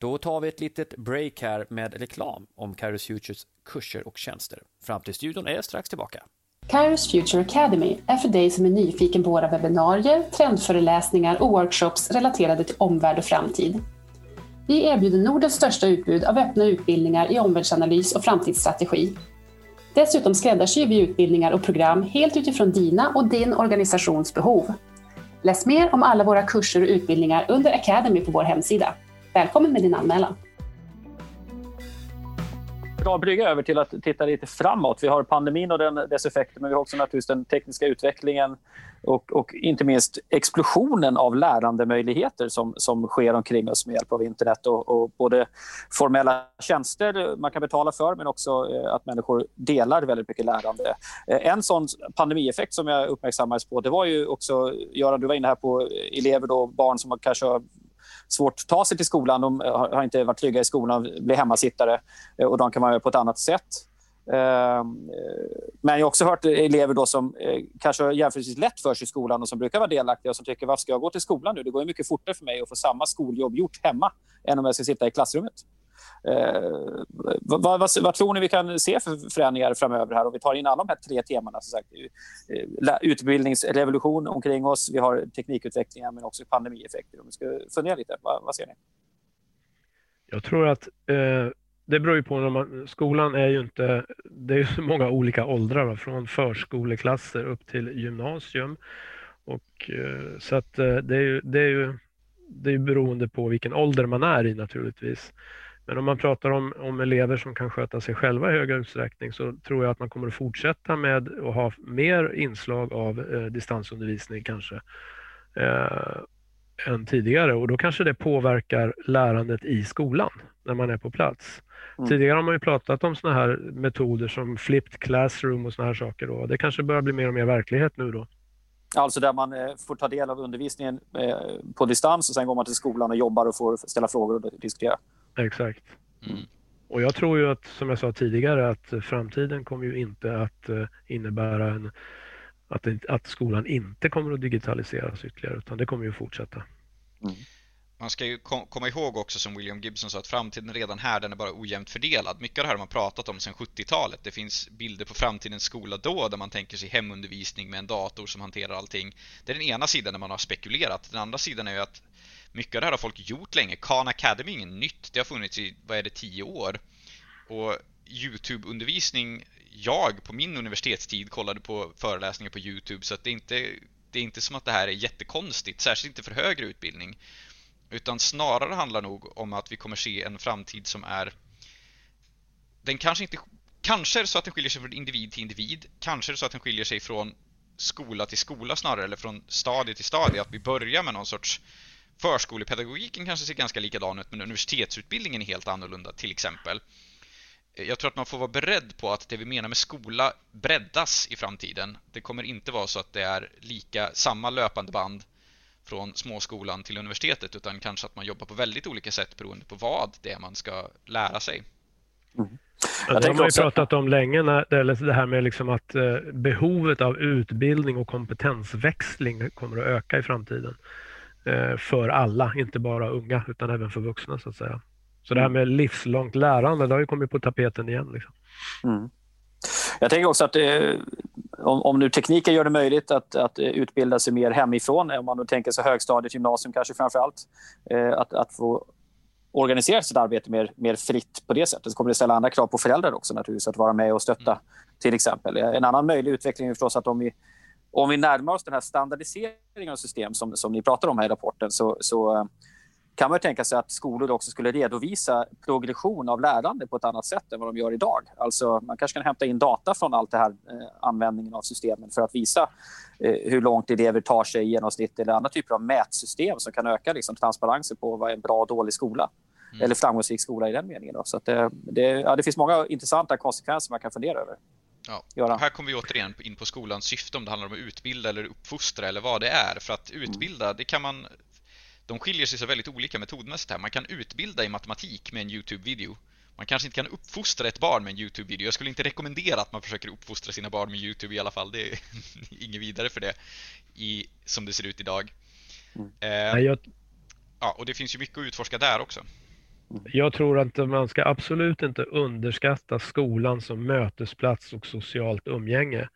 Då tar vi ett litet break här med reklam om Kairos Futures kurser och tjänster. Framtidsstudion är strax tillbaka. Kairos Future Academy är för dig som är nyfiken på våra webbinarier, trendföreläsningar och workshops relaterade till omvärld och framtid. Vi erbjuder Nordens största utbud av öppna utbildningar i omvärldsanalys och framtidsstrategi. Dessutom skräddarsyr vi utbildningar och program helt utifrån dina och din organisations behov. Läs mer om alla våra kurser och utbildningar under Academy på vår hemsida. Välkommen med din anmälan. Bra brygga över till att titta lite framåt. Vi har pandemin och den, dess effekter men vi har också naturligtvis den tekniska utvecklingen och, och inte minst explosionen av lärandemöjligheter som, som sker omkring oss med hjälp av internet och, och både formella tjänster man kan betala för men också eh, att människor delar väldigt mycket lärande. Eh, en sån pandemieffekt som jag uppmärksammades på det var ju också, Göran du var inne här på elever och barn som kanske har svårt att ta sig till skolan. De har inte varit trygga i skolan, blir hemmasittare eh, och de kan vara på ett annat sätt. Ehm, eh, men jag har också hört elever då som eh, kanske har jämförelsevis lätt för sig i skolan och som brukar vara delaktiga och som tycker varför ska jag gå till skolan nu? Det går mycket fortare för mig att få samma skoljobb gjort hemma än om jag ska sitta i klassrummet. Eh, vad, vad, vad, tror ni vi kan se för förändringar framöver här? Om vi tar in alla de här tre temana. Så sagt, eh, utbildningsrevolution omkring oss, vi har teknikutvecklingar men också pandemieffekter. Om vi ska fundera lite, vad, vad ser ni? Jag tror att eh, det beror ju på, när man, skolan är ju inte, det är ju så många olika åldrar, från förskoleklasser upp till gymnasium. Och, eh, så att eh, det är ju, det är ju det är beroende på vilken ålder man är i naturligtvis. Men om man pratar om, om elever som kan sköta sig själva i högre utsträckning så tror jag att man kommer att fortsätta med att ha mer inslag av eh, distansundervisning kanske eh, än tidigare och då kanske det påverkar lärandet i skolan när man är på plats. Mm. Tidigare har man ju pratat om sådana här metoder som flipped classroom och sådana här saker. Då. Det kanske börjar bli mer och mer verklighet nu då. Alltså där man eh, får ta del av undervisningen eh, på distans och sen går man till skolan och jobbar och får ställa frågor och diskutera. Exakt. Mm. Och jag tror ju att, som jag sa tidigare, att framtiden kommer ju inte att eh, innebära en, att, att skolan inte kommer att digitaliseras ytterligare, utan det kommer ju att fortsätta. Mm man ska ju komma ihåg också som William Gibson sa att framtiden redan här, den är bara ojämnt fördelad. Mycket av det här har man pratat om sedan 70-talet. Det finns bilder på framtidens skola då där man tänker sig hemundervisning med en dator som hanterar allting. Det är den ena sidan där man har spekulerat. Den andra sidan är ju att mycket av det här har folk gjort länge. Khan Academy är inget nytt. Det har funnits i, vad är det, tio år. Och YouTube-undervisning, jag på min universitetstid kollade på föreläsningar på YouTube så att det är inte det är inte som att det här är jättekonstigt, särskilt inte för högre utbildning. Utan snarare handlar nog om att vi kommer se en framtid som är Den kanske inte Kanske är det så att den skiljer sig från individ till individ Kanske är det så att den skiljer sig från skola till skola snarare eller från stadie till stadie att vi börjar med någon sorts Förskolepedagogiken kanske ser ganska likadan ut men universitetsutbildningen är helt annorlunda till exempel jag tror att man får vara beredd på att det vi menar med skola breddas i framtiden. Det kommer inte vara så att det är lika samma löpande band från småskolan till universitetet utan kanske att man jobbar på väldigt olika sätt beroende på vad det är man ska lära sig. Mm. Ja, det har man ju pratat om länge, när, det här med liksom att eh, behovet av utbildning och kompetensväxling kommer att öka i framtiden. Eh, för alla, inte bara unga utan även för vuxna så att säga. Så det här mm. med livslångt lärande, det har ju kommit på tapeten igen. Liksom. Mm. Jag tänker också att det, om, om nu tekniken gör det möjligt att, att utbilda sig mer hemifrån, om man nu tänker sig högstadiet, gymnasium kanske framför allt, eh, att, att få organisera sitt arbete mer, mer fritt på det sättet så kommer det ställa andra krav på föräldrar också naturligtvis, att vara med och stötta mm. till exempel. En annan möjlig utveckling är förstås att om vi, om vi närmar oss den här standardiseringen av system som, som ni pratar om här i rapporten så, så kan man tänka sig att skolor också skulle redovisa progression av lärande på ett annat sätt än vad de gör idag. Alltså man kanske kan hämta in data från allt det här eh, användningen av systemen för att visa eh, hur långt elever tar sig i genomsnitt eller andra typer av mätsystem som kan öka liksom, transparensen på vad är en bra och dålig skola. Mm. Eller framgångsrik skola i den meningen. Då. Så det, det, ja, det finns många intressanta konsekvenser man kan fundera över. Ja, här kommer vi återigen in på skolans syfte om det handlar om att utbilda eller uppfostra eller vad det är. För att utbilda, det kan man de skiljer sig så väldigt olika metodmässigt här. Man kan utbilda i matematik med en YouTube-video. Man kanske inte kan uppfostra ett barn med en YouTube-video. Jag skulle inte rekommendera att man försöker uppfostra sina barn med YouTube i alla fall. Det är inget vidare för det i, som det ser ut idag. Mm. Eh, jag... Ja, och det finns ju mycket att utforska där också. Jag tror att man ska absolut inte underskatta skolan som mötesplats och socialt umgänge.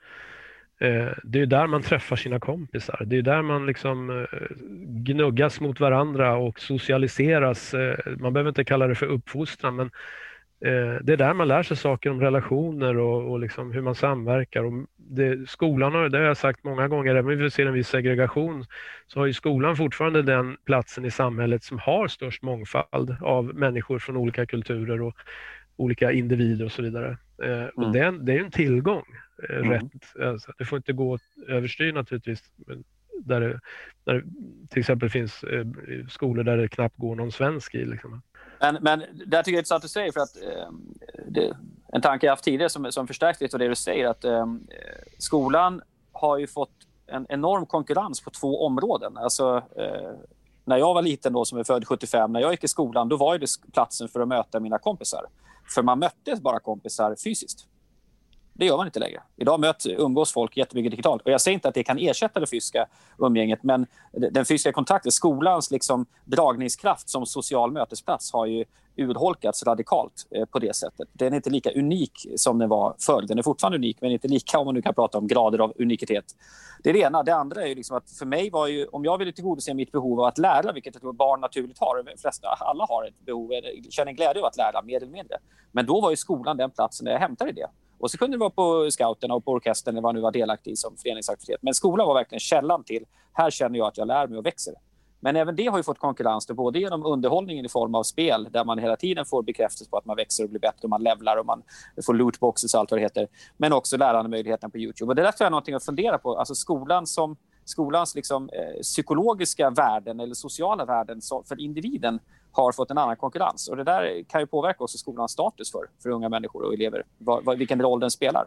Eh, det är där man träffar sina kompisar. Det är där man liksom eh, gnuggas mot varandra och socialiseras. Eh, man behöver inte kalla det för uppfostran, men det är där man lär sig saker om relationer och, och liksom hur man samverkar. Och det, skolan har, det har jag sagt många gånger, även om vi ser en viss segregation, så har ju skolan fortfarande den platsen i samhället som har störst mångfald av människor från olika kulturer och olika individer och så vidare. Och mm. det, det är en tillgång. Eh, mm. rätt. Alltså, det får inte gå överstyr naturligtvis. Där det, där det till exempel finns eh, skolor där det knappt går någon svensk i. Liksom. Men, men det tycker jag är intressant att säga för att eh, det, en tanke jag haft tidigare som, som förstärks lite av det du säger att eh, skolan har ju fått en enorm konkurrens på två områden. Alltså, eh, när jag var liten, då, som är född 75, när jag gick i skolan, då var det platsen för att möta mina kompisar. För man mötte bara kompisar fysiskt. Det gör man inte längre. Idag möts, umgås folk jättemycket digitalt. Och jag säger inte att det kan ersätta det fysiska umgänget, men den fysiska kontakten, skolans liksom dragningskraft som social mötesplats har ju urholkats radikalt eh, på det sättet. Den är inte lika unik som den var förr. Den är fortfarande unik, men inte lika om man nu kan prata om grader av unikitet. Det är det ena. Det andra är liksom att för mig var ju, om jag ville tillgodose mitt behov av att lära, vilket jag tror barn naturligt har, de flesta, alla har ett behov, känner glädje av att lära, mer eller mindre. Men då var ju skolan den platsen där jag hämtade det. Och så kunde det vara på scouterna och på orkestern eller vad nu var delaktig i som föreningsaktivitet. Men skolan var verkligen källan till, här känner jag att jag lär mig och växer. Men även det har ju fått konkurrens, då, både genom underhållningen i form av spel där man hela tiden får bekräftelse på att man växer och blir bättre och man levlar och man får lootboxes och allt vad det heter. Men också lärandemöjligheterna på Youtube. Och det där tror jag är någonting att fundera på. Alltså skolan som, skolans liksom, eh, psykologiska värden eller sociala värden för individen har fått en annan konkurrens. Och Det där kan ju påverka också skolans status för, för unga människor och elever, vad, vad, vilken roll den spelar.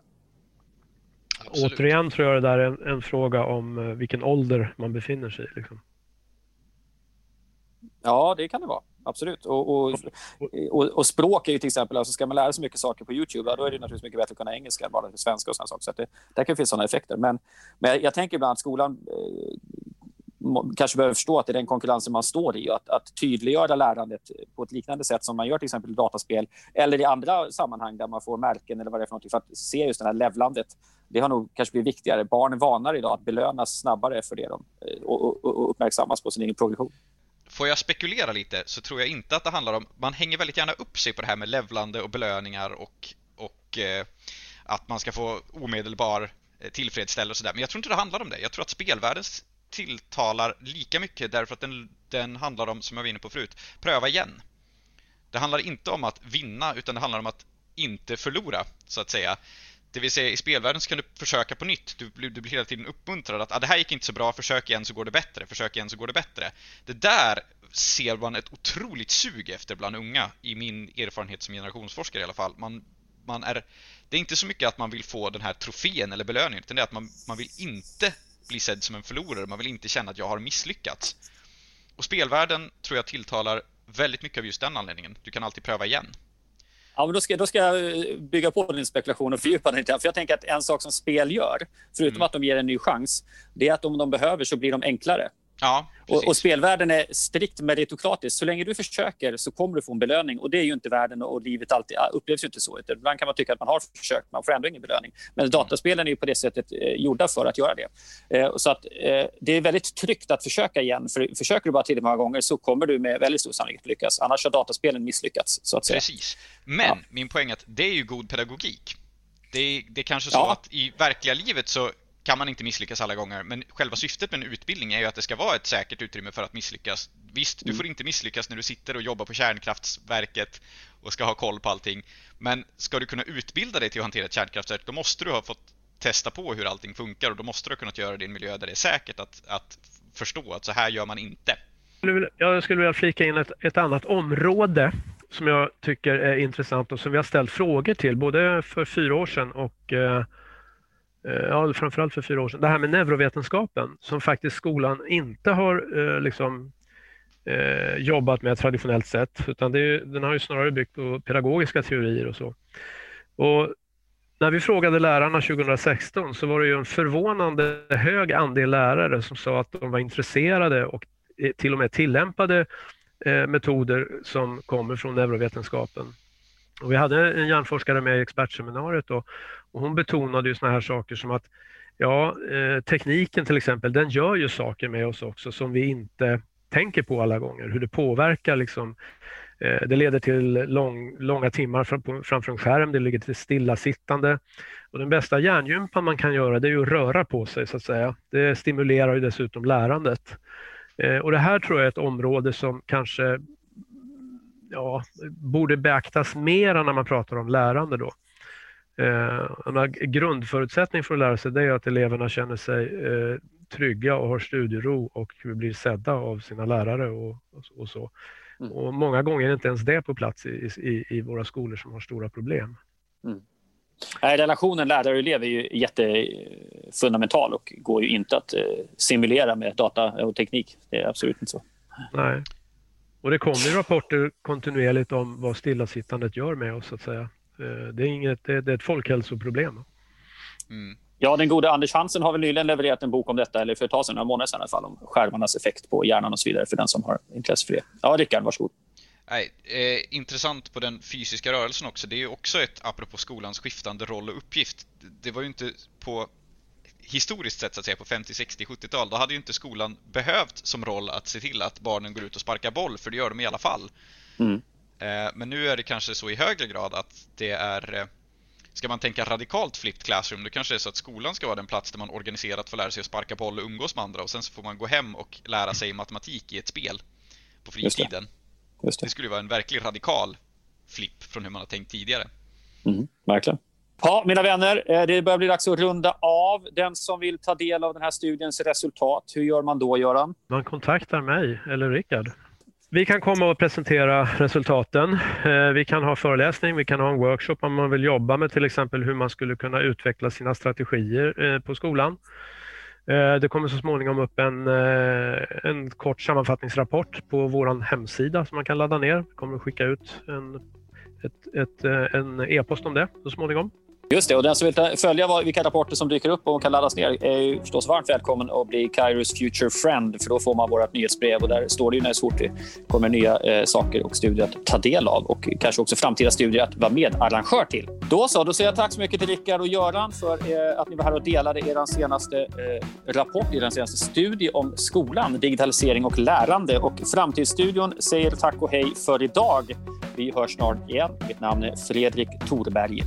Absolut. Återigen tror jag det där är en, en, fråga om eh, vilken ålder man befinner sig i. Liksom. Ja, det kan det vara. Absolut. Och, och, och, och, språk är ju till exempel, alltså ska man lära sig mycket saker på Youtube, då är det naturligtvis mycket bättre att kunna engelska än bara svenska och sådana saker. Så det, där kan finnas sådana effekter. Men, men jag, jag tänker ibland att skolan eh, kanske behöver förstå att det är den konkurrensen man står i och att, att tydliggöra lärandet på ett liknande sätt som man gör till exempel i dataspel eller i andra sammanhang där man får märken eller vad det är för någonting för att se just det här levlandet. Det har nog kanske blivit viktigare. Barn är vanare idag att belönas snabbare för det de eh, och, och, och uppmärksammas på sin egen progression. Får jag spekulera lite så tror jag inte att det handlar om, man hänger väldigt gärna upp sig på det här med levlande och belöningar och, och eh, att man ska få omedelbar eh, tillfredsställelse och sådär. Men jag tror inte det handlar om det. Jag tror att spelvärldens tilltalar lika mycket därför att den, den handlar om, som jag var inne på förut, pröva igen. Det handlar inte om att vinna utan det handlar om att inte förlora, så att säga. Det vill säga i spelvärlden så kan du försöka på nytt. Du, du blir hela tiden uppmuntrad att ah, det här gick inte så bra, försök igen så går det bättre, försök igen så går det bättre. Det där ser man ett otroligt sug efter bland unga, i min erfarenhet som generationsforskare i alla fall. Man, man är, det är inte så mycket att man vill få den här trofén eller belöningen, utan det är att man, man vill inte bli sedd som en förlorare, man vill inte känna att jag har misslyckats. Och spelvärlden tror jag tilltalar väldigt mycket av just den anledningen. Du kan alltid pröva igen. Ja, men då, ska, då ska jag eh, bygga på din spekulation och fördjupa den lite. För jag tänker att en sak som spel gör, förutom mm. att de ger en ny chans, det är att om de behöver så blir de enklare. Ja, och, och, spelvärlden är strikt meritokratisk. Så länge du försöker så kommer du få en belöning. Och det är ju inte världen och livet alltid upplevs ju inte så. Ibland kan man tycka att man har försökt, man får ändå ingen belöning. Men mm. dataspelen är ju på det sättet eh, gjorda för att göra det. Eh, så att, eh, det är väldigt tryggt att försöka igen. För försöker du bara tillräckligt många gånger så kommer du med väldigt stor sannolikhet lyckas. Annars har dataspelen misslyckats. Så att säga. Precis. Men ja. min poäng är att det är ju god pedagogik. Det är, det är kanske så ja. att i verkliga livet så kan man inte misslyckas alla gånger, men själva syftet med en utbildning är ju att det ska vara ett säkert utrymme för att misslyckas. Visst, du mm. får inte misslyckas när du sitter och jobbar på kärnkraftsverket och ska ha koll på allting, men ska du kunna utbilda dig till att hantera ett kärnkraftverk, då måste du ha fått testa på hur allting funkar och då måste du ha kunnat göra det i en miljö där det är säkert att, att förstå att så här gör man inte. Jag skulle vilja flika in ett, ett annat område som jag tycker är intressant och som vi har ställt frågor till både för fyra år sedan och eh, Eh, ja, framförallt för fyra år sedan, det här med neurovetenskapen som faktiskt skolan inte har eh, liksom, eh, jobbat med traditionellt sett. utan det, den har ju snarare byggt på pedagogiska teorier och så. Och när vi frågade lärarna 2016 så var det ju en förvånande hög andel lärare som sa att de var intresserade och eh, till och med tillämpade eh, metoder som kommer från neurovetenskapen. Och vi hade en hjärnforskare med i expertseminariet och, och hon betonade ju såna här saker som att ja, eh, tekniken till exempel, den gör ju saker med oss också som vi inte tänker på alla gånger. Hur det påverkar liksom, eh, det leder till lång, långa timmar fram, framför en skärm, det leder till stillasittande. Och den bästa hjärngympan man kan göra det är ju att röra på sig så att säga. Det stimulerar ju dessutom lärandet. Eh, och det här tror jag är ett område som kanske ja, borde beaktas mer när man pratar om lärande. Då. Eh, grundförutsättning för att lära sig det är att eleverna känner sig eh, trygga och har studiero och blir sedda av sina lärare och, och, så. Mm. Och många gånger är inte ens det på plats i, i, i våra skolor som har stora problem. Mm. relationen lärare och elev är ju jättefundamental och går ju inte att eh, simulera med data och teknik. Det är absolut inte så. Nej. Och det kommer rapporter kontinuerligt om vad stillasittandet gör med oss. Så att säga. Eh, det är, inget, det är ett folkhälsoproblem. Mm. Ja, den gode Anders Hansen har väl nyligen levererat en bok om detta, eller för ett tag sedan, några månader sedan i alla fall, om skärmarnas effekt på hjärnan och så vidare för den som har intresse för det. Ja, Rickard, varsågod. Nej, eh, intressant på den fysiska rörelsen också. Det är ju också ett, apropå skolans skiftande roll och uppgift. Det var ju inte på historiskt sett så att säga på 50, 60, 70-tal, då hade ju inte skolan behövt som roll att se till att barnen går ut och sparkar boll, för det gör de i alla fall. Mm. Eh, men nu är det kanske så i högre grad att det är eh, Ska man tänka radikalt flipped classroom, då kanske det är så att skolan ska vara den plats där man organiserat får lära sig att sparka boll och umgås med andra och sen så får man gå hem och lära sig matematik i ett spel på fritiden. Just det. Just det. det skulle vara en verklig radikal flipp från hur man har tänkt tidigare. Mm, verkligen. Ja, mina vänner, eh, det börjar bli dags att runda av. Den som vill ta del av den här studiens resultat, hur gör man då, Göran? Man kontaktar mig eller Rickard. Vi kan komma och presentera resultaten. Eh, vi kan ha föreläsning, vi kan ha en workshop om man vill jobba med till exempel hur man skulle kunna utveckla sina strategier eh, på skolan. Det kommer så småningom upp en, en kort sammanfattningsrapport på vår hemsida som man kan ladda ner. Vi kommer att skicka ut en, ett, ett, en e-post om det så småningom. Just det, och den som vill följa vilka rapporter som dyker upp och kan laddas ner är ju förstås varmt välkommen att bli Kairos Future Friend för då får man vårt nyhetsbrev och där står det ju när så fort det kommer nya eh, saker och studier att ta del av och kanske också framtida studier att vara medarrangör till. Då så, då säger jag tack så mycket till Rickard och Göran för eh, att ni var här och delade er senaste eh, rapport, er senaste studie om skolan, digitalisering och lärande. Och Framtidsstudion säger tack och hej för idag. Vi hörs snart igen. Mitt namn är Fredrik Thorberg.